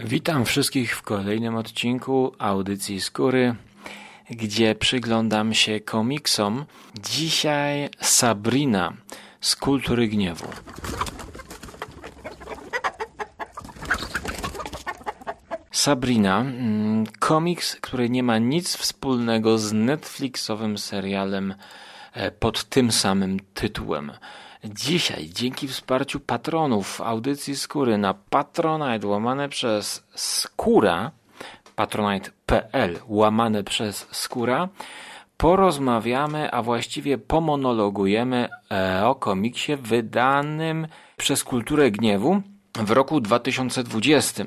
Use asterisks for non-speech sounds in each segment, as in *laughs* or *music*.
Witam wszystkich w kolejnym odcinku audycji Skóry, gdzie przyglądam się komiksom. Dzisiaj Sabrina z kultury gniewu. Sabrina, mm, komiks, który nie ma nic wspólnego z Netflixowym serialem e, pod tym samym tytułem. Dzisiaj, dzięki wsparciu patronów audycji Skóry na Patronite łamane przez Skóra, patronite.pl łamane przez Skóra, porozmawiamy, a właściwie pomonologujemy e, o komiksie wydanym przez Kulturę Gniewu w roku 2020.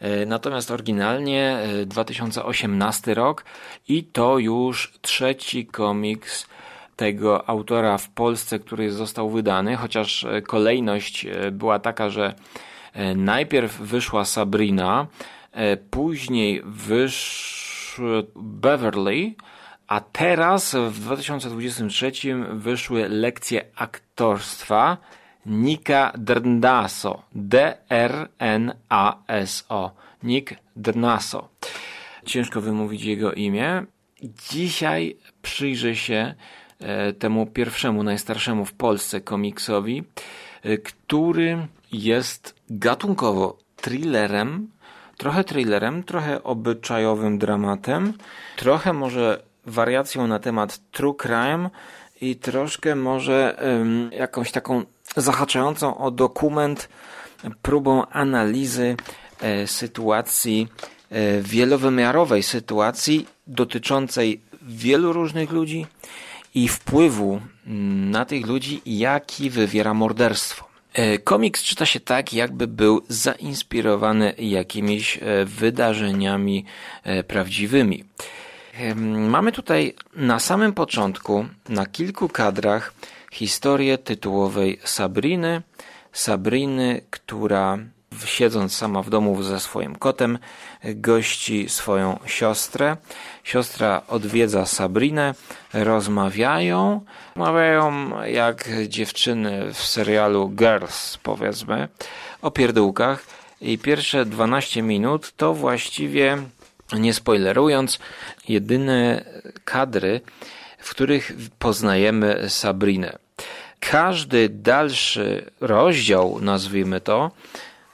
E, natomiast oryginalnie 2018 e, rok i to już trzeci komiks tego autora w Polsce, który został wydany, chociaż e, kolejność e, była taka, że e, najpierw wyszła Sabrina, później wyszł Beverly, a teraz w 2023 wyszły lekcje aktorstwa Nika Drnaso. D-R-N-A-S-O. Nick Drnaso. Ciężko wymówić jego imię. Dzisiaj przyjrzę się temu pierwszemu, najstarszemu w Polsce komiksowi, e, który jest gatunkowo thrillerem, trochę thrillerem, trochę obyczajowym dramatem, trochę może wariacją na temat true crime i troszkę może um, jakąś taką zahaczającą o dokument próbą analizy e, sytuacji, e, wielowymiarowej sytuacji dotyczącej wielu różnych ludzi, i wpływu na tych ludzi, jaki wywiera morderstwo. E, komiks czyta się tak, jakby był zainspirowany jakimiś e, wydarzeniami e, prawdziwymi. Mamy tutaj na samym początku, na kilku kadrach, historię tytułowej Sabriny. Sabriny, która siedząc sama w domu ze swoim kotem, gości swoją siostrę. Siostra odwiedza Sabrinę, rozmawiają, rozmawiają jak dziewczyny w serialu Girls, powiedzmy, o pierdółkach. I pierwsze 12 minut to właściwie, nie spoilerując, jedyne kadry, w których poznajemy Sabrinę. Każdy dalszy rozdział, nazwijmy to,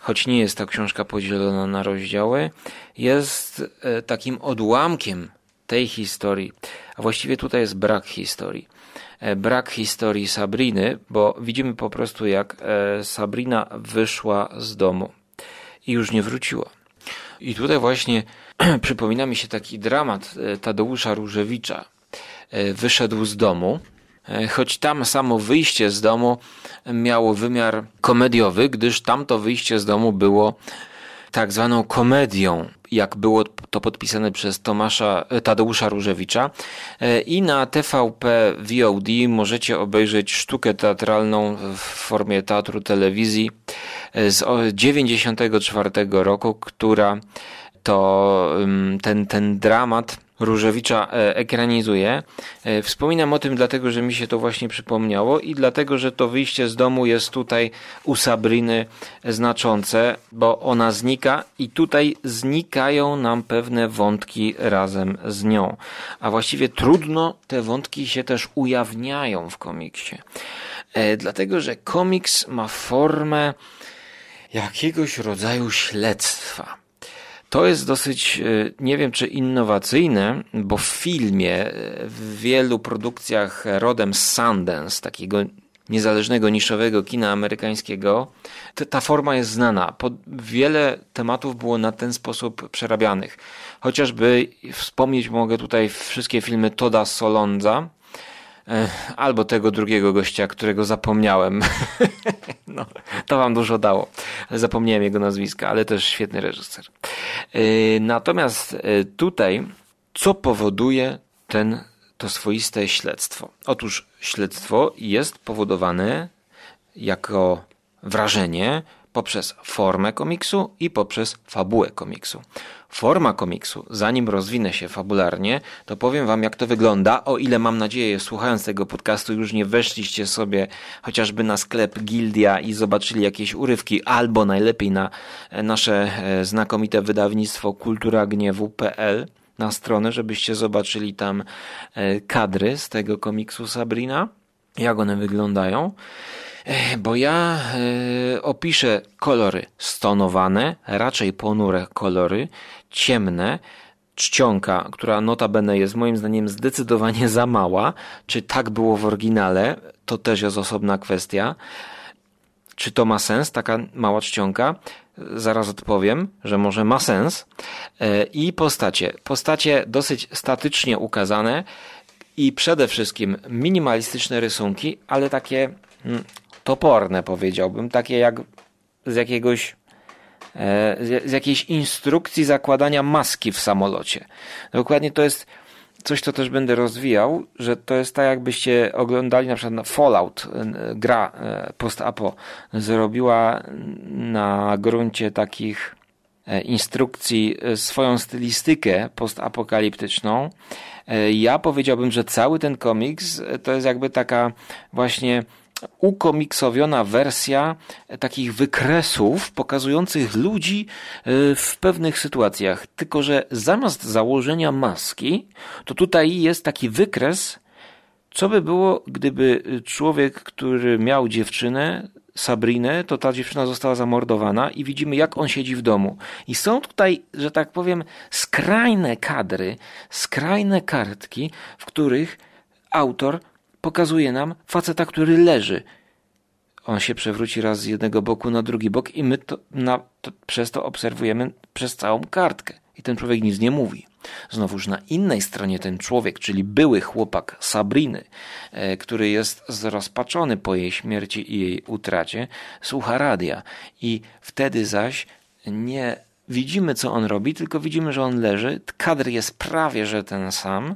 choć nie jest ta książka podzielona na rozdziały, jest e, takim odłamkiem tej historii, a właściwie tutaj jest brak historii. E, brak historii Sabriny, bo widzimy po prostu jak e, Sabrina wyszła z domu i już nie wróciła. I tutaj właśnie *clears throat* przypomina mi się taki dramat Tadeusza Różewicza. Wyszedł z domu, choć tam samo wyjście z domu miało wymiar komediowy, gdyż tamto wyjście z domu było tak zwaną komedią, jak było to podpisane przez Tomasza, e, Tadeusza Różewicza. E, I na TVP VOD możecie obejrzeć sztukę teatralną w formie teatru telewizji z 1994 roku, która to ten, ten dramat Różewicza e, ekranizuje. E, wspominam o tym dlatego, że mi się to właśnie przypomniało i dlatego, że to wyjście z domu jest tutaj u Sabriny znaczące, bo ona znika i tutaj znikają nam pewne wątki razem z nią. A właściwie trudno te wątki się też ujawniają w komiksie. E, dlatego, że komiks ma formę jakiegoś rodzaju śledztwa. To jest dosyć, e, nie wiem czy innowacyjne, bo w filmie, e, w wielu produkcjach rodem z Sundance, takiego niezależnego, niszowego kina amerykańskiego, ta forma jest znana. wiele tematów było na ten sposób przerabianych. Chociażby wspomnieć mogę tutaj wszystkie filmy Toda Solondza, E, albo tego drugiego gościa, którego zapomniałem. *laughs* no, to wam dużo dało. Zapomniałem jego nazwiska, ale też świetny reżyser. E, natomiast e, tutaj, co powoduje ten, to swoiste śledztwo? Otóż śledztwo jest powodowane jako wrażenie poprzez formę komiksu i poprzez fabułę komiksu. Forma komiksu, zanim rozwinę się fabularnie, to powiem Wam, jak to wygląda. O ile mam nadzieję, słuchając tego podcastu, już nie weszliście sobie chociażby na sklep Gildia i zobaczyli jakieś urywki, albo najlepiej na e, nasze e, znakomite wydawnictwo kulturagniewu.pl na stronę, żebyście zobaczyli tam e, kadry z tego komiksu Sabrina, jak one wyglądają. Bo ja opiszę kolory stonowane, raczej ponure kolory, ciemne, czcionka, która notabene jest moim zdaniem zdecydowanie za mała. Czy tak było w oryginale? To też jest osobna kwestia. Czy to ma sens, taka mała czcionka? Zaraz odpowiem, że może ma sens. E, I postacie. Postacie dosyć statycznie ukazane i przede wszystkim minimalistyczne rysunki, ale takie mm, toporne powiedziałbym, takie jak z jakiegoś E, z jakiejś instrukcji zakładania maski w samolocie. Dokładnie to jest coś, co też będę rozwijał, że to jest tak, jakbyście oglądali na przykład Fallout, e, gra e, post-apo, zrobiła na gruncie takich instrukcji swoją stylistykę postapokaliptyczną. Ja powiedziałbym, że cały ten komiks to jest jakby taka właśnie ukomiksowiona wersja takich wykresów pokazujących ludzi e, w pewnych sytuacjach. Tylko, że zamiast założenia maski, to tutaj jest taki wykres, co by było, gdyby człowiek, który miał dziewczynę, Sabrinę, to ta dziewczyna została zamordowana i widzimy, jak on siedzi w domu. I są tutaj, że tak powiem, skrajne kadry, skrajne kartki, w których autor pokazuje nam faceta, który leży. On się przewróci raz z jednego boku na drugi bok i my to, na, to, przez to obserwujemy przez całą kartkę. I ten człowiek nic nie mówi. Znowuż na innej stronie ten człowiek, czyli były chłopak Sabriny, e, który jest zrozpaczony po jej śmierci i jej utracie, słucha radia. I wtedy zaś nie widzimy, co on robi, tylko widzimy, że on leży. Kadr jest prawie że ten sam,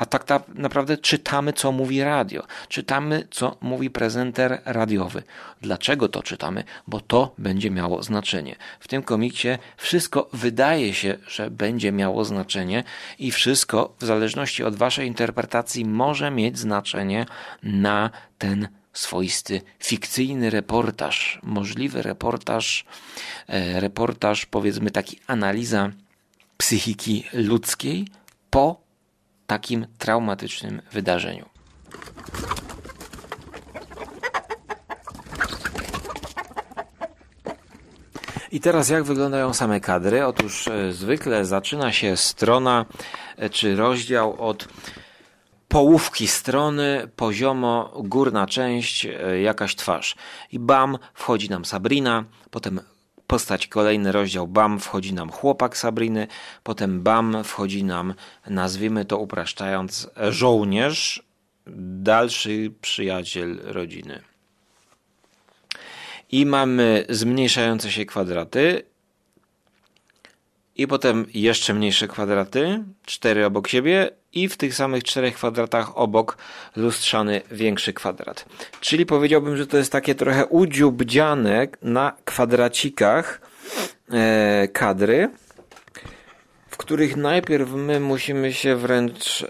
a tak naprawdę czytamy, co mówi radio, czytamy, co mówi prezenter radiowy. Dlaczego to czytamy? Bo to będzie miało znaczenie. W tym komiksie wszystko wydaje się, że będzie miało znaczenie i wszystko, w zależności od Waszej interpretacji, może mieć znaczenie na ten swoisty fikcyjny reportaż, możliwy reportaż, e, reportaż, powiedzmy taki analiza psychiki ludzkiej po takim traumatycznym wydarzeniu. I teraz jak wyglądają same kadry? Otóż e, zwykle zaczyna się strona e, czy rozdział od połówki strony, poziomo, górna część, e, jakaś twarz. I bam, wchodzi nam Sabrina, potem postać kolejny rozdział BAM wchodzi nam chłopak Sabriny, potem BAM wchodzi nam, nazwijmy to upraszczając, żołnierz, dalszy przyjaciel rodziny. I mamy zmniejszające się kwadraty, i potem jeszcze mniejsze kwadraty, cztery obok siebie i w tych samych czterech kwadratach obok lustrzany większy kwadrat. Czyli powiedziałbym, że to jest takie trochę udziubdziane na kwadracikach e, kadry, w których najpierw my musimy się wręcz e,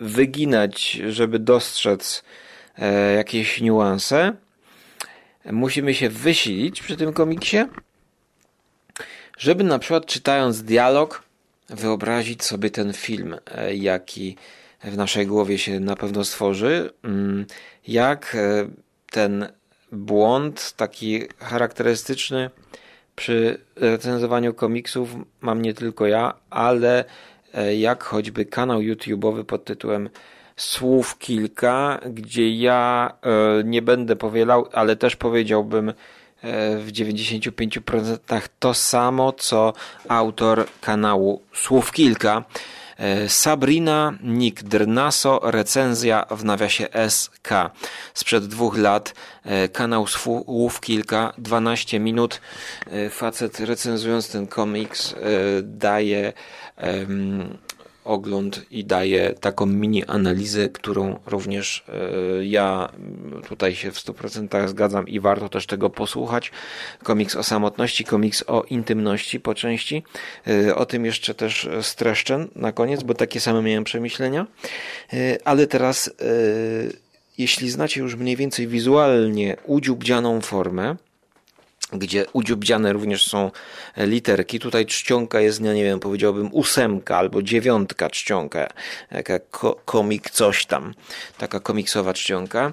wyginać, żeby dostrzec e, jakieś niuanse. Musimy się wysilić przy tym komiksie żeby na przykład czytając dialog wyobrazić sobie ten film, e, jaki w naszej głowie się na pewno stworzy, mm, jak e, ten błąd taki charakterystyczny przy recenzowaniu komiksów mam nie tylko ja, ale e, jak choćby kanał YouTube'owy pod tytułem Słów kilka, gdzie ja nie będę powielał, ale też powiedziałbym w 95% to samo, co autor kanału Słów Kilka. E, Sabrina Nick Drnaso, recenzja w nawiasie SK. Sprzed dwóch lat e, kanał Słów Kilka, 12 minut. E, facet recenzując ten komiks daje ogląd i daje taką mini analizę, którą również e, ja tutaj się w 100% zgadzam i warto też tego posłuchać. Komiks o samotności, komiks o intymności po części. E, o tym jeszcze też streszczę na koniec, bo takie same miałem przemyślenia. E, ale teraz, jeśli znacie już mniej więcej wizualnie udziubdzianą formę, gdzie udziubdziane również są literki. Tutaj czcionka jest, ja nie wiem, powiedziałbym ósemka albo dziewiątka czcionka, jaka komik coś tam, taka komiksowa czcionka.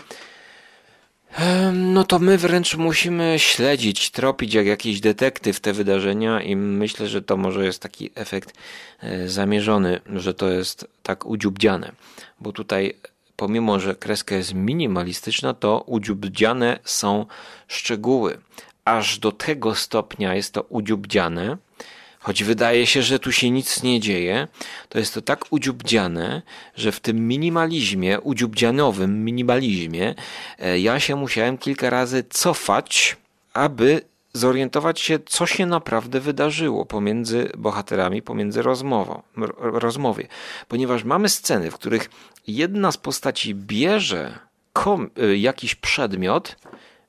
No to my wręcz musimy śledzić, tropić jak jakiś detektyw te wydarzenia i myślę, że to może jest taki efekt e, zamierzony, że to jest tak udziubdziane, bo tutaj pomimo, że kreska jest minimalistyczna, to udziubdziane są szczegóły aż do tego stopnia jest to udziubdziane, choć wydaje się, że tu się nic nie dzieje, to jest to tak udziubdziane, że w tym minimalizmie, udziubdzianowym minimalizmie, e, ja się musiałem kilka razy cofać, aby zorientować się, co się naprawdę wydarzyło pomiędzy bohaterami, pomiędzy rozmową, rozmowie. Ponieważ mamy sceny, w których jedna z postaci bierze e, jakiś przedmiot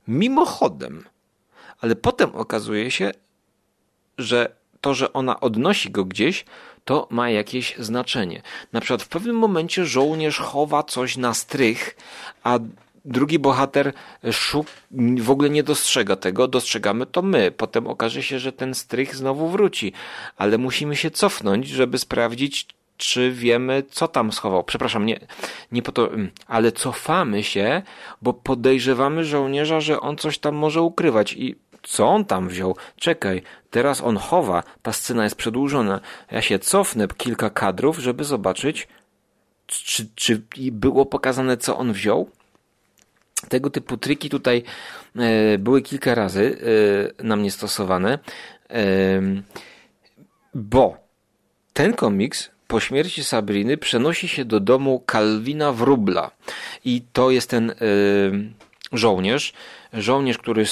mimochodem ale potem okazuje się, że to, że ona odnosi go gdzieś, to ma jakieś znaczenie. Na przykład w pewnym momencie żołnierz chowa coś na strych, a drugi bohater w ogóle nie dostrzega tego, dostrzegamy to my. Potem okaże się, że ten strych znowu wróci, ale musimy się cofnąć, żeby sprawdzić, czy wiemy, co tam schował. Przepraszam, nie, nie po to, mm, ale cofamy się, bo podejrzewamy żołnierza, że on coś tam może ukrywać i co on tam wziął? Czekaj, teraz on chowa, ta scena jest przedłużona. Ja się cofnę kilka kadrów, żeby zobaczyć, czy, czy było pokazane, co on wziął. Tego typu triki tutaj e, były kilka razy e, na mnie stosowane, e, bo ten komiks po śmierci Sabriny przenosi się do domu Kalwina Wróbla i to jest ten żołnierz, żołnierz, który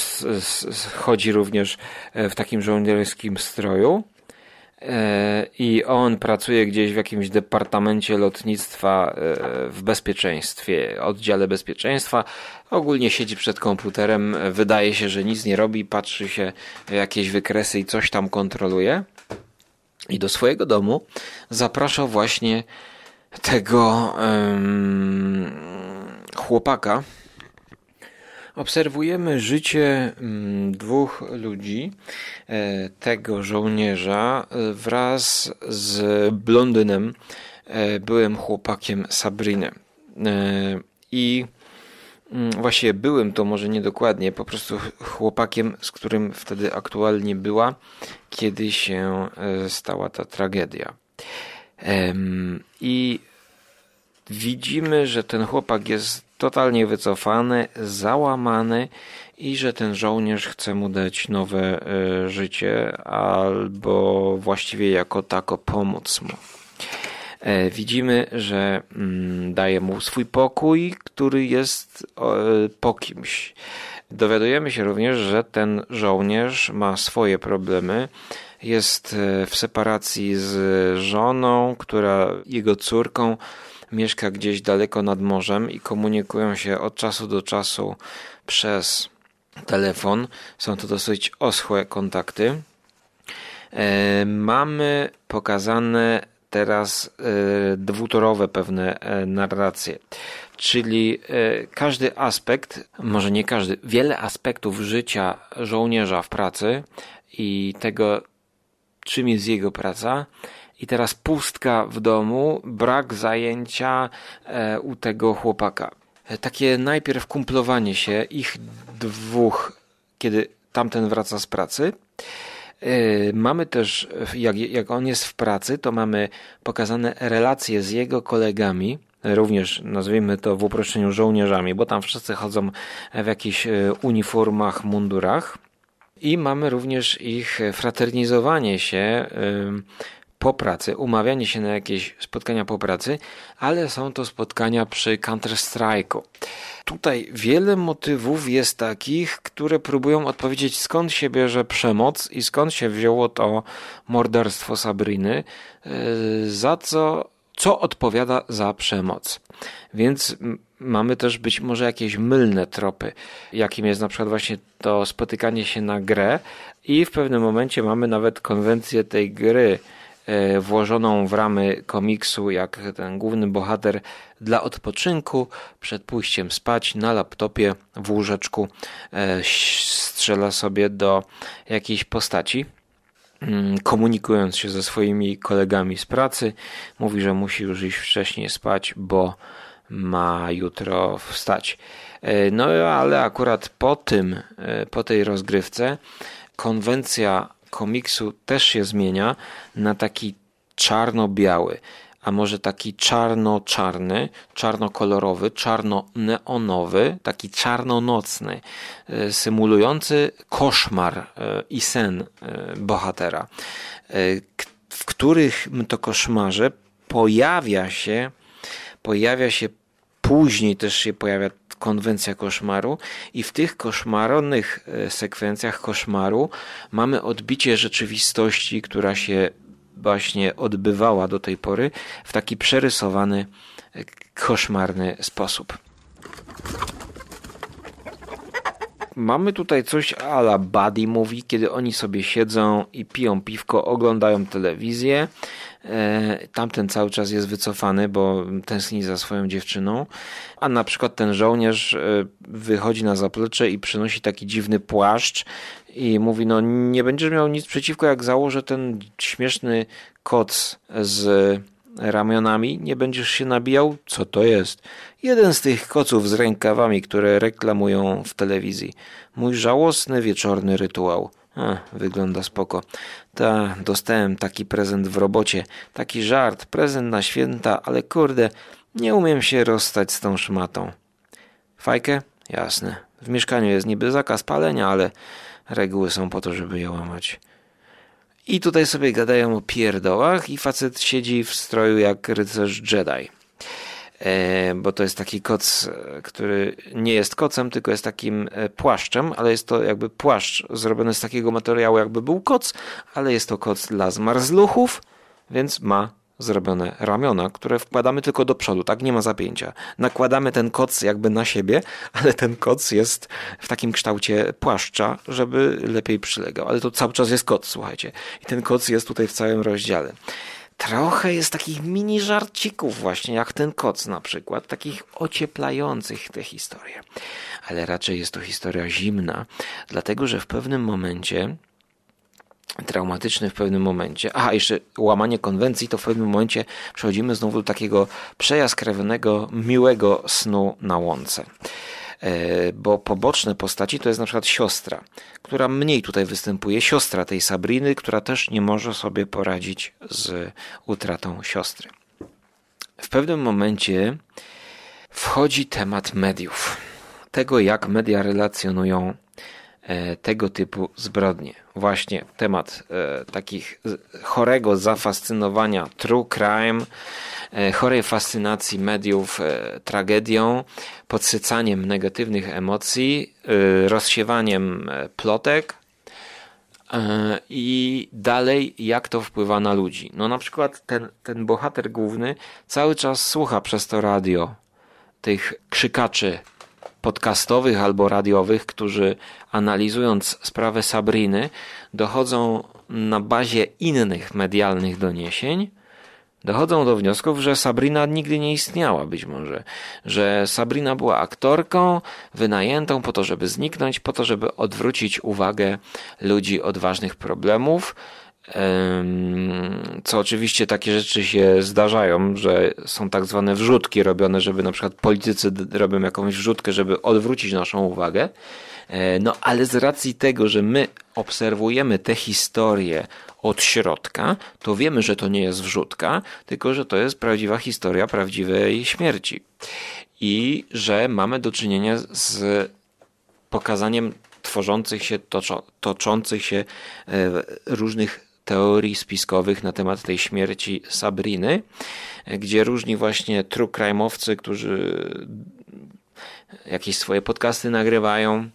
chodzi również e, w takim żołnierskim stroju. E, I on pracuje gdzieś w jakimś departamencie lotnictwa e, w bezpieczeństwie, oddziale bezpieczeństwa. Ogólnie siedzi przed komputerem, wydaje się, że nic nie robi, patrzy się jakieś wykresy i coś tam kontroluje. I do swojego domu zaprasza właśnie tego um, chłopaka, Obserwujemy życie mm, dwóch ludzi, e, tego żołnierza e, wraz z blondynem, e, byłym chłopakiem Sabriny. I mm, właściwie byłem to może niedokładnie, po prostu chłopakiem, z którym wtedy aktualnie była, kiedy się stała ta tragedia. I widzimy, że ten chłopak jest totalnie wycofany, załamany i że ten żołnierz chce mu dać nowe e, życie albo właściwie jako tako pomóc mu. E, widzimy, że mm, daje mu swój pokój, który jest po kimś. Dowiadujemy się również, że ten żołnierz ma swoje problemy. Jest e, w separacji z żoną, która jego córką mieszka gdzieś daleko nad morzem i komunikują się od czasu do czasu przez telefon. Są to dosyć oschłe kontakty. E, mamy pokazane teraz e, dwutorowe pewne e, narracje, czyli każdy aspekt, może nie każdy, wiele aspektów życia żołnierza w pracy i tego, czym jest jego praca, i teraz pustka w domu, brak zajęcia e, u tego chłopaka. E, takie najpierw kumplowanie się ich dwóch, kiedy tamten wraca z pracy. E, mamy też, jak, jak on jest w pracy, to mamy pokazane relacje z jego kolegami, również nazwijmy to w uproszczeniu żołnierzami, bo tam wszyscy chodzą w jakichś uniformach, mundurach. I mamy również ich fraternizowanie się po pracy, umawianie się na jakieś spotkania po pracy, ale są to spotkania przy Counter-Strike'u. Tutaj wiele motywów jest takich, które próbują odpowiedzieć skąd się bierze przemoc i skąd się wzięło to morderstwo Sabriny, e, za co co odpowiada za przemoc. Więc mamy też być może jakieś mylne tropy, jakim jest na przykład właśnie to spotykanie się na grę i w pewnym momencie mamy nawet konwencję tej gry włożoną w ramy komiksu, jak ten główny bohater dla odpoczynku przed pójściem spać na laptopie w łóżeczku e, strzela sobie do jakiejś postaci mm, komunikując się ze swoimi kolegami z pracy, mówi, że musi już iść wcześniej spać, bo ma jutro wstać. E, no ale akurat po tym, e, po tej rozgrywce, konwencja komiksu też się zmienia na taki czarno-biały, a może taki czarno-czarny, czarno-kolorowy, czarno-neonowy, taki czarno-nocny, e, symulujący koszmar i sen bohatera, w których to koszmarze pojawia się pojawia się później też się pojawia konwencja koszmaru i w tych koszmarnych e, sekwencjach koszmaru mamy odbicie rzeczywistości, która się właśnie odbywała do tej pory w taki przerysowany, e, koszmarny sposób. Mamy tutaj coś ala buddy mówi, kiedy oni sobie siedzą i piją piwko, oglądają telewizję tamten cały czas jest wycofany, bo tęskni za swoją dziewczyną. A na przykład ten żołnierz e, wychodzi na zaplecze i przynosi taki dziwny płaszcz i mówi: No, nie będziesz miał nic przeciwko, jak założę ten śmieszny koc z ramionami, nie będziesz się nabijał? Co to jest? Jeden z tych koców z rękawami, które reklamują w telewizji. Mój żałosny wieczorny rytuał. A, wygląda spoko. Ta, dostałem taki prezent w robocie. Taki żart, prezent na święta, ale kurde, nie umiem się rozstać z tą szmatą. Fajkę? Jasne. W mieszkaniu jest niby zakaz palenia, ale reguły są po to, żeby je łamać. I tutaj sobie gadają o pierdołach i facet siedzi w stroju jak rycerz Jedi. E, bo to jest taki koc, e, który nie jest kocem, tylko jest takim e, płaszczem, ale jest to jakby płaszcz zrobiony z takiego materiału, jakby był koc, ale jest to koc dla zmarzluchów, więc ma zrobione ramiona, które wkładamy tylko do przodu, tak? Nie ma zapięcia. Nakładamy ten koc jakby na siebie, ale ten koc jest w takim kształcie płaszcza, żeby lepiej przylegał. Ale to cały czas jest koc, słuchajcie. I ten koc jest tutaj w całym rozdziale trochę jest takich mini żarcików właśnie, jak ten koc na przykład, takich ocieplających tę historię. Ale raczej jest to historia zimna, dlatego że w pewnym momencie traumatyczny w pewnym momencie. Aha, jeszcze łamanie konwencji, to w pewnym momencie przechodzimy znowu do takiego przejaskrawionego, miłego snu na łące. E, bo poboczne postaci to jest na przykład siostra, która mniej tutaj występuje, siostra tej Sabriny, która też nie może sobie poradzić z utratą siostry. W pewnym momencie wchodzi temat mediów, tego jak media relacjonują tego typu zbrodnie. Właśnie temat e, takich chorego zafascynowania true crime, E, chorej fascynacji mediów e, tragedią, podsycaniem negatywnych emocji, e, rozsiewaniem plotek, i dalej, jak to wpływa na ludzi. No, na przykład ten, ten bohater główny cały czas słucha przez to radio tych krzykaczy podcastowych albo radiowych, którzy analizując sprawę Sabriny, dochodzą na bazie innych medialnych doniesień dochodzą do wniosków, że Sabrina nigdy nie istniała być może, że Sabrina była aktorką wynajętą po to, żeby zniknąć, po to, żeby odwrócić uwagę ludzi od ważnych problemów, co oczywiście takie rzeczy się zdarzają, że są tak zwane wrzutki robione, żeby na przykład politycy robią jakąś wrzutkę, żeby odwrócić naszą uwagę. E, no ale z racji tego, że my obserwujemy tę historię od środka, to wiemy, że to nie jest wrzutka, tylko że to jest prawdziwa historia prawdziwej śmierci. I że mamy do czynienia z pokazaniem tworzących się, toczących się e, różnych teorii spiskowych na temat tej śmierci Sabriny, gdzie różni właśnie true crime'owcy, którzy jakieś swoje podcasty nagrywają,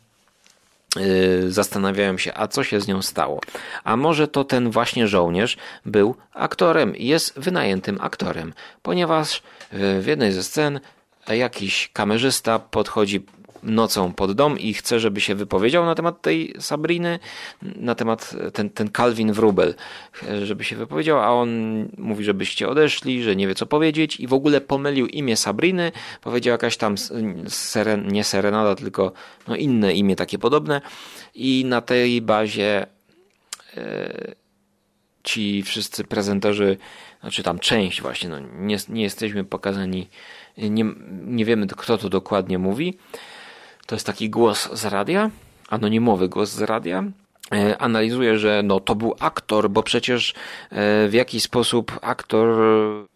Yy, zastanawiają się, a co się z nią stało. A może to ten właśnie żołnierz był aktorem, jest wynajętym aktorem, ponieważ w jednej ze scen jakiś kamerzysta podchodzi nocą pod dom i chce, żeby się wypowiedział na temat tej Sabriny, na temat ten, ten Calvin Wrubel, żeby się wypowiedział, a on mówi, żebyście odeszli, że nie wie co powiedzieć i w ogóle pomylił imię Sabriny, powiedział jakaś tam seren, nie serenada, tylko no inne imię takie podobne. I na tej bazie e, ci wszyscy prezenterzy, znaczy tam część właśnie, no nie, nie jesteśmy pokazani, nie, nie wiemy kto to dokładnie mówi, to jest taki głos z radia, anonimowy głos z radia. E, analizuje, że no, to był aktor, bo przecież e, w jakiś sposób aktor,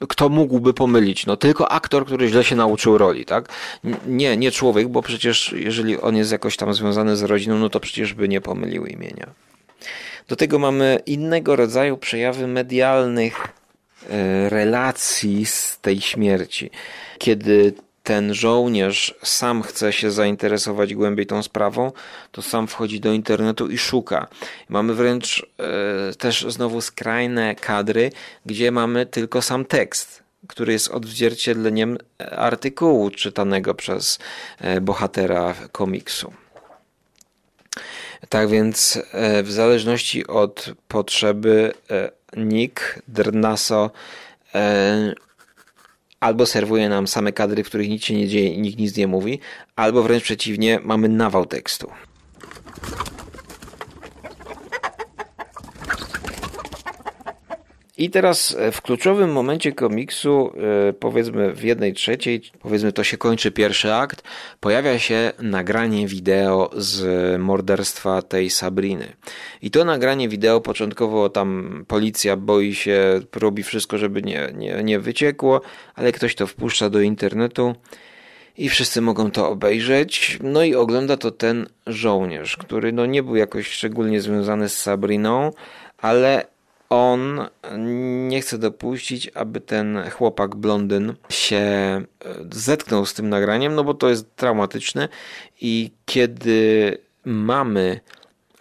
kto mógłby pomylić? No tylko aktor, który źle się nauczył roli, tak? Nie, nie człowiek, bo przecież jeżeli on jest jakoś tam związany z rodziną, no to przecież by nie pomylił imienia. Do tego mamy innego rodzaju przejawy medialnych e, relacji z tej śmierci. Kiedy ten żołnierz sam chce się zainteresować głębiej tą sprawą, to sam wchodzi do internetu i szuka. Mamy wręcz e, też znowu skrajne kadry, gdzie mamy tylko sam tekst, który jest odzwierciedleniem artykułu czytanego przez e, bohatera komiksu. Tak więc e, w zależności od potrzeby e, Nick Drnaso albo serwuje nam same kadry, w których nic się nie dzieje i nikt nic nie mówi, albo wręcz przeciwnie, mamy nawał tekstu. I teraz e, w kluczowym momencie komiksu, e, powiedzmy w jednej trzeciej, powiedzmy to się kończy pierwszy akt, pojawia się nagranie wideo z morderstwa tej Sabriny. I to nagranie wideo początkowo tam policja boi się, robi wszystko, żeby nie, nie, nie wyciekło, ale ktoś to wpuszcza do internetu i wszyscy mogą to obejrzeć. No i ogląda to ten żołnierz, który no nie był jakoś szczególnie związany z Sabriną, ale on nie chce dopuścić, aby ten chłopak blondyn się e, zetknął z tym nagraniem, no bo to jest traumatyczne i kiedy mamy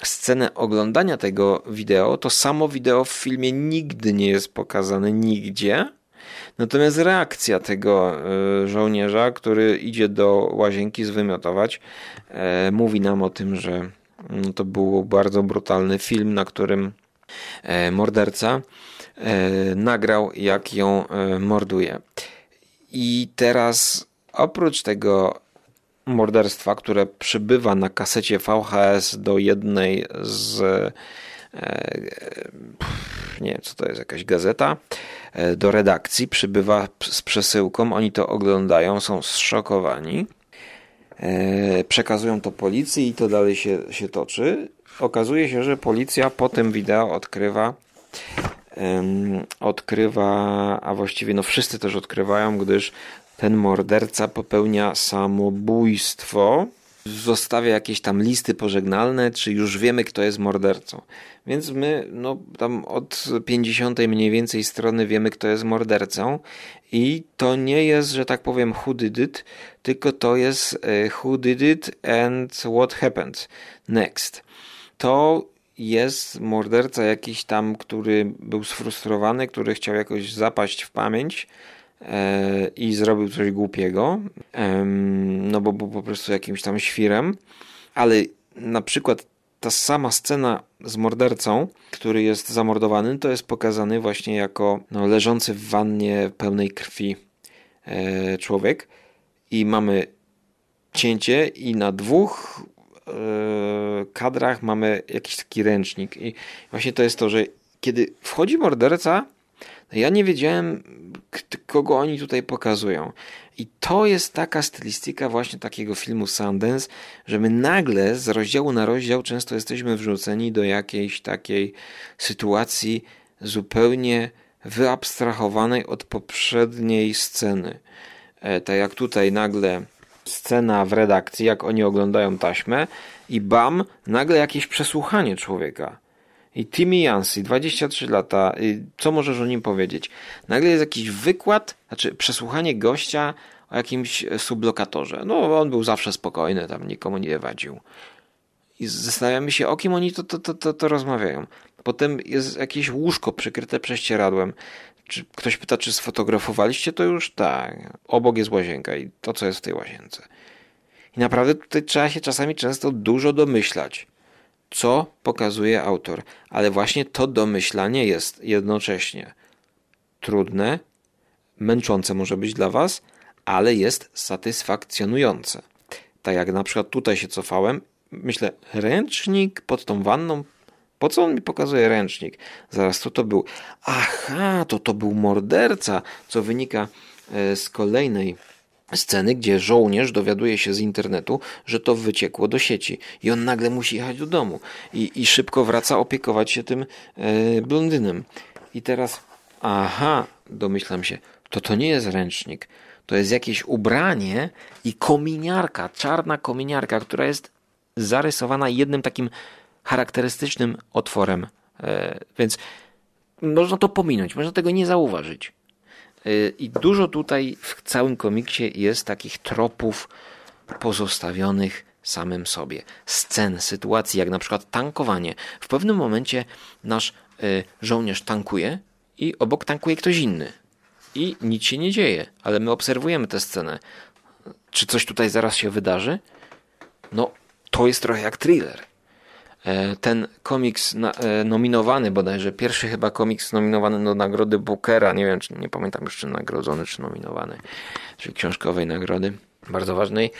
scenę oglądania tego wideo, to samo wideo w filmie nigdy nie jest pokazane nigdzie. Natomiast reakcja tego e, żołnierza, który idzie do łazienki zwymiotować, e, mówi nam o tym, że no, to był bardzo brutalny film, na którym morderca e, nagrał, jak ją e, morduje. I teraz oprócz tego morderstwa, które przybywa na kasecie VHS do jednej z nie wiem, co to jest, jakaś gazeta, do redakcji, przybywa z przesyłką, oni to oglądają, są zszokowani, przekazują to policji i to dalej się, się toczy okazuje się, że policja po tym wideo odkrywa odkrywa, a właściwie no wszyscy też odkrywają, gdyż ten morderca popełnia samobójstwo, zostawia jakieś tam listy pożegnalne, czy już wiemy, kto jest mordercą. Więc my, no tam od 50 mniej więcej strony wiemy, kto jest mordercą. I to nie jest, że tak powiem, who did it, tylko to jest who did it and what happened next to jest morderca jakiś tam, który był sfrustrowany, który chciał jakoś zapaść w pamięć e, i zrobił coś głupiego, no bo był po prostu jakimś tam świrem, ale na przykład ta sama scena z mordercą, który jest zamordowany, to jest pokazany właśnie jako no, leżący w wannie pełnej krwi e, człowiek. I mamy cięcie i na dwóch kadrach mamy jakiś taki ręcznik. I właśnie to jest to, że kiedy wchodzi morderca, ja nie wiedziałem, kogo oni tutaj pokazują. I to jest taka stylistyka właśnie takiego filmu Sundance, że my nagle z rozdziału na rozdział często jesteśmy wrzuceni do jakiejś takiej sytuacji zupełnie wyabstrahowanej od poprzedniej sceny. E, tak jak tutaj nagle scena w redakcji, jak oni oglądają taśmę i bam, nagle jakieś przesłuchanie człowieka. I Timmy Yancey, 23 lata, co możesz o nim powiedzieć? Nagle jest jakiś wykład, znaczy przesłuchanie gościa o jakimś sublokatorze. No, on był zawsze spokojny, tam nikomu nie wadził. i zastanawiamy się, o kim oni to, to, to, to, to rozmawiają. Potem jest jakieś łóżko przykryte prześcieradłem. Czy ktoś pyta, czy sfotografowaliście to już? Tak. Obok jest łazienka i to, co jest w tej łazience. I naprawdę tutaj trzeba się czasami często dużo domyślać, co pokazuje autor. Ale właśnie to domyślanie jest jednocześnie trudne, męczące może być dla Was, ale jest satysfakcjonujące. Tak jak na przykład tutaj się cofałem, myślę, ręcznik pod tą wanną, po co on mi pokazuje ręcznik? Zaraz, co to był? Aha, to to był morderca, co wynika e, z kolejnej sceny, gdzie żołnierz dowiaduje się z internetu, że to wyciekło do sieci i on nagle musi jechać do domu i, i szybko wraca opiekować się tym e, blondynem. I teraz, aha, domyślam się, to to nie jest ręcznik, to jest jakieś ubranie i kominiarka, czarna kominiarka, która jest zarysowana jednym takim charakterystycznym otworem. E, więc można to pominąć, można tego nie zauważyć. E, I dużo tutaj w całym komiksie jest takich tropów pozostawionych samym sobie. Scen, sytuacji, jak na przykład tankowanie. W pewnym momencie nasz e, żołnierz tankuje i obok tankuje ktoś inny. I nic się nie dzieje, ale my obserwujemy tę scenę. Czy coś tutaj zaraz się wydarzy? No, to jest trochę jak thriller. E, ten komiks e, nominowany bodajże, pierwszy chyba komiks nominowany do nagrody Bookera, nie wiem, czy, nie pamiętam już czy nagrodzony, czy nominowany, czyli książkowej nagrody, bardzo ważnej,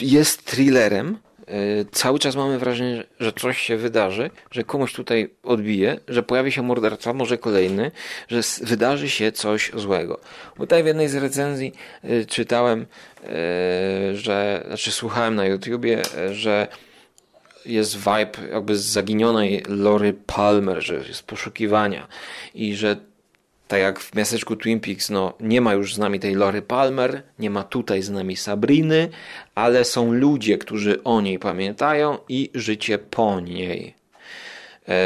jest thrillerem, E, cały czas mamy wrażenie, że coś się wydarzy, że komuś tutaj odbije, że pojawi się morderca, może kolejny, że wydarzy się coś złego. Tutaj w jednej z recenzji czytałem, że, znaczy słuchałem na YouTubie, że jest vibe jakby z zaginionej Lory Palmer, że jest poszukiwania i że tak jak w miasteczku Twin Peaks, no nie ma już z nami tej Lory Palmer, nie ma tutaj z nami Sabriny, ale są ludzie, którzy o niej pamiętają i życie po niej. E,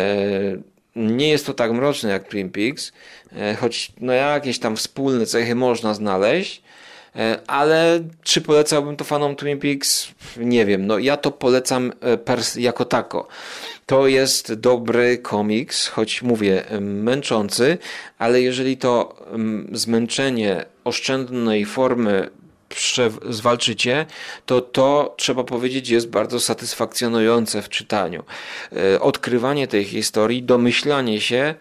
nie jest to tak mroczne jak Twin Peaks, e, choć no jakieś tam wspólne cechy można znaleźć, ale czy polecałbym to fanom Twin Peaks? Nie wiem. No ja to polecam jako tako. To jest dobry komiks, choć mówię, męczący, ale jeżeli to zmęczenie oszczędnej formy zwalczycie, to to trzeba powiedzieć jest bardzo satysfakcjonujące w czytaniu. E, odkrywanie tej historii, domyślanie się,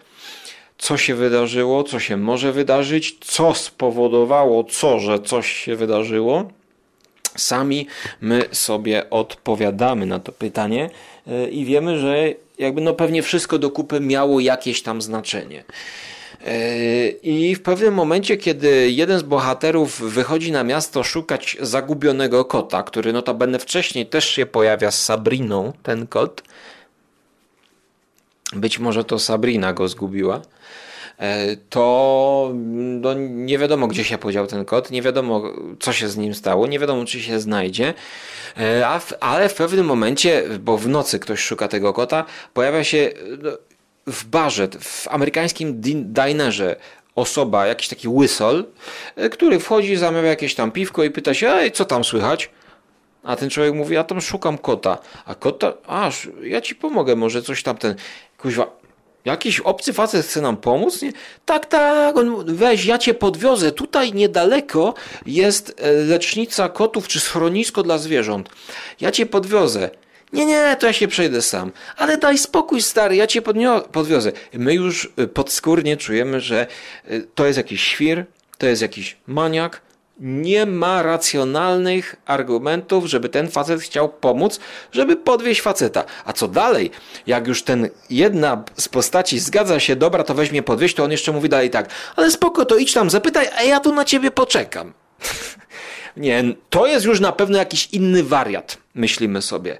co się wydarzyło, co się może wydarzyć, co spowodowało, co, że coś się wydarzyło. Sami my sobie odpowiadamy na to pytanie e, i wiemy, że jakby no pewnie wszystko do kupy miało jakieś tam znaczenie. E, I w pewnym momencie, kiedy jeden z bohaterów wychodzi na miasto szukać zagubionego kota, który notabene wcześniej też się pojawia z Sabriną, ten kot, być może to Sabrina go zgubiła, e, to no, nie wiadomo, gdzie się podział ten kot, nie wiadomo, co się z nim stało, nie wiadomo, czy się znajdzie, e, ale w pewnym momencie, bo w nocy ktoś szuka tego kota, pojawia się no, w barze, w amerykańskim dinerze osoba, jakiś taki łysol, e, który wchodzi, zamawia jakieś tam piwko i pyta się, ej, co tam słychać? A ten człowiek mówi, ja tam szukam kota. A kota, aż, ja ci pomogę, może coś tam ten, kuźwa, jakiś obcy facet chce nam pomóc? Nie? Tak, tak, weź, ja cię podwiozę. Tutaj niedaleko jest e, lecznica kotów czy schronisko dla zwierząt. Ja cię podwiozę. Nie, nie, to ja się przejdę sam. Ale daj spokój, stary, ja cię podwiozę. My już y, podskórnie czujemy, że y, to jest jakiś świr, to jest jakiś maniak. Nie ma racjonalnych argumentów, żeby ten facet chciał pomóc, żeby podwieźć faceta. A co dalej? Jak już ten jedna z postaci zgadza się, dobra, to weźmie podwieźć, to on jeszcze mówi dalej tak, ale spoko, to idź tam, zapytaj, a ja tu na ciebie poczekam. *laughs* Nie, to jest już na pewno jakiś inny wariat, myślimy sobie.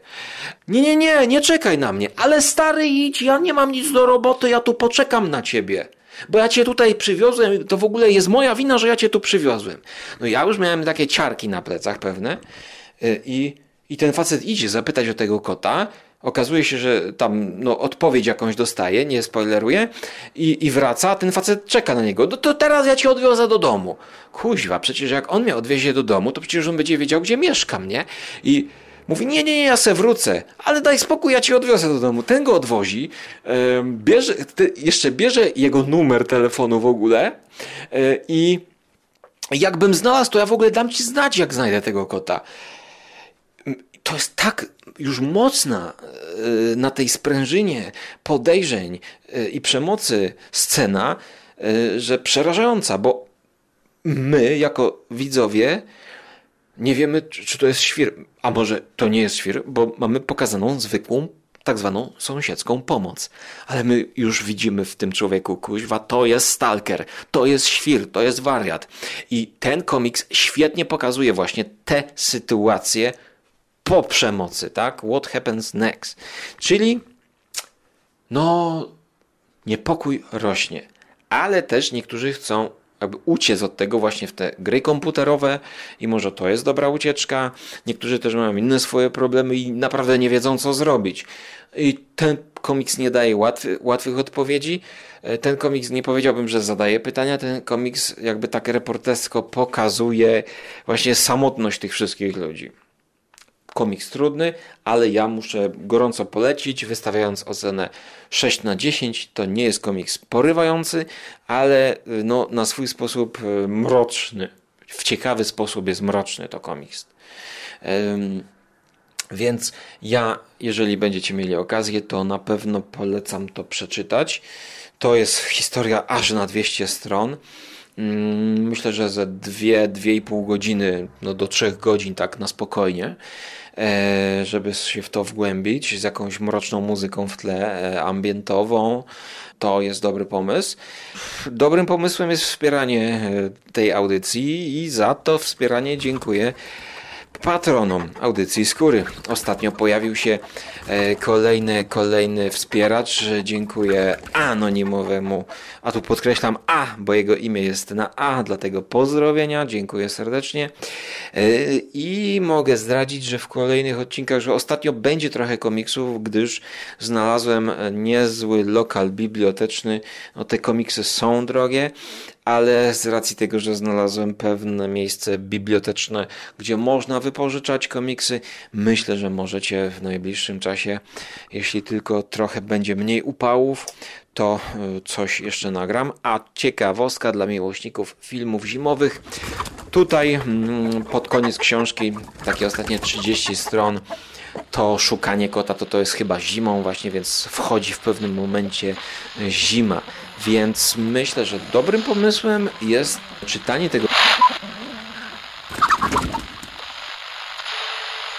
Nie, nie, nie, nie czekaj na mnie, ale stary idź, ja nie mam nic do roboty, ja tu poczekam na ciebie. Bo ja cię tutaj przywiozłem, to w ogóle jest moja wina, że ja cię tu przywiozłem. No ja już miałem takie ciarki na plecach pewne y, i, i ten facet idzie zapytać o tego kota, Okazuje się, że tam no, odpowiedź jakąś dostaje, nie spoileruję, i, i wraca, a ten facet czeka na niego. No to teraz ja cię odwiozę do domu. Kuźwa, przecież jak on mnie odwiezie do domu, to przecież on będzie wiedział, gdzie mieszkam, nie? I Mówi, nie, nie, nie, ja se wrócę, ale daj spokój, ja cię odwiozę do domu. Ten go odwozi, bierze, jeszcze bierze jego numer telefonu w ogóle i jakbym znalazł, to ja w ogóle dam ci znać, jak znajdę tego kota. To jest tak już mocna e, na tej sprężynie podejrzeń e, i przemocy scena, e, że przerażająca, bo my jako widzowie nie wiemy, czy to jest świr, a może to nie jest świr, bo mamy pokazaną zwykłą tak zwaną sąsiedzką pomoc. Ale my już widzimy w tym człowieku, kuźwa, to jest stalker, to jest świr, to jest wariat. I ten komiks świetnie pokazuje właśnie te sytuacje po przemocy, tak? What happens next? Czyli, no, niepokój rośnie. Ale też niektórzy chcą jakby uciec od tego właśnie w te gry komputerowe i może to jest dobra ucieczka. Niektórzy też mają inne swoje problemy i naprawdę nie wiedzą co zrobić. I ten komiks nie daje łatwy, łatwych odpowiedzi. E, ten komiks nie powiedziałbym, że zadaje pytania. Ten komiks jakby tak reportersko pokazuje właśnie samotność tych wszystkich ludzi komiks trudny, ale ja muszę gorąco polecić, wystawiając ocenę 6 na 10. To nie jest komiks porywający, ale y, no, na swój sposób y, mroczny. W ciekawy sposób jest mroczny to komiks. Um, więc ja, jeżeli będziecie mieli okazję, to na pewno polecam to przeczytać. To jest historia aż na 200 stron. Mm, myślę, że za 2-2,5 godziny, no do 3 godzin, tak na spokojnie. E, żeby się w to wgłębić z jakąś mroczną muzyką w tle, e, ambientową. To jest dobry pomysł. Dobrym pomysłem jest wspieranie e, tej audycji i za to wspieranie dziękuję patronom audycji Skóry. Ostatnio pojawił się e, kolejny, kolejny wspieracz. Dziękuję anonimowemu, a tu podkreślam A, bo jego imię jest na A, dlatego pozdrowienia, dziękuję serdecznie. E, I mogę zdradzić, że w kolejnych odcinkach, że ostatnio będzie trochę komiksów, gdyż znalazłem niezły lokal biblioteczny. No, te komiksy są drogie ale z racji tego, że znalazłem pewne miejsce biblioteczne, gdzie można wypożyczać komiksy, myślę, że możecie w najbliższym czasie, jeśli tylko trochę będzie mniej upałów, to y, coś jeszcze nagram. A ciekawostka dla miłośników filmów zimowych. Tutaj mm, pod koniec książki, takie ostatnie 30 stron, to szukanie kota to to jest chyba zimą właśnie, więc wchodzi w pewnym momencie zima. Więc myślę, że dobrym pomysłem jest czytanie tego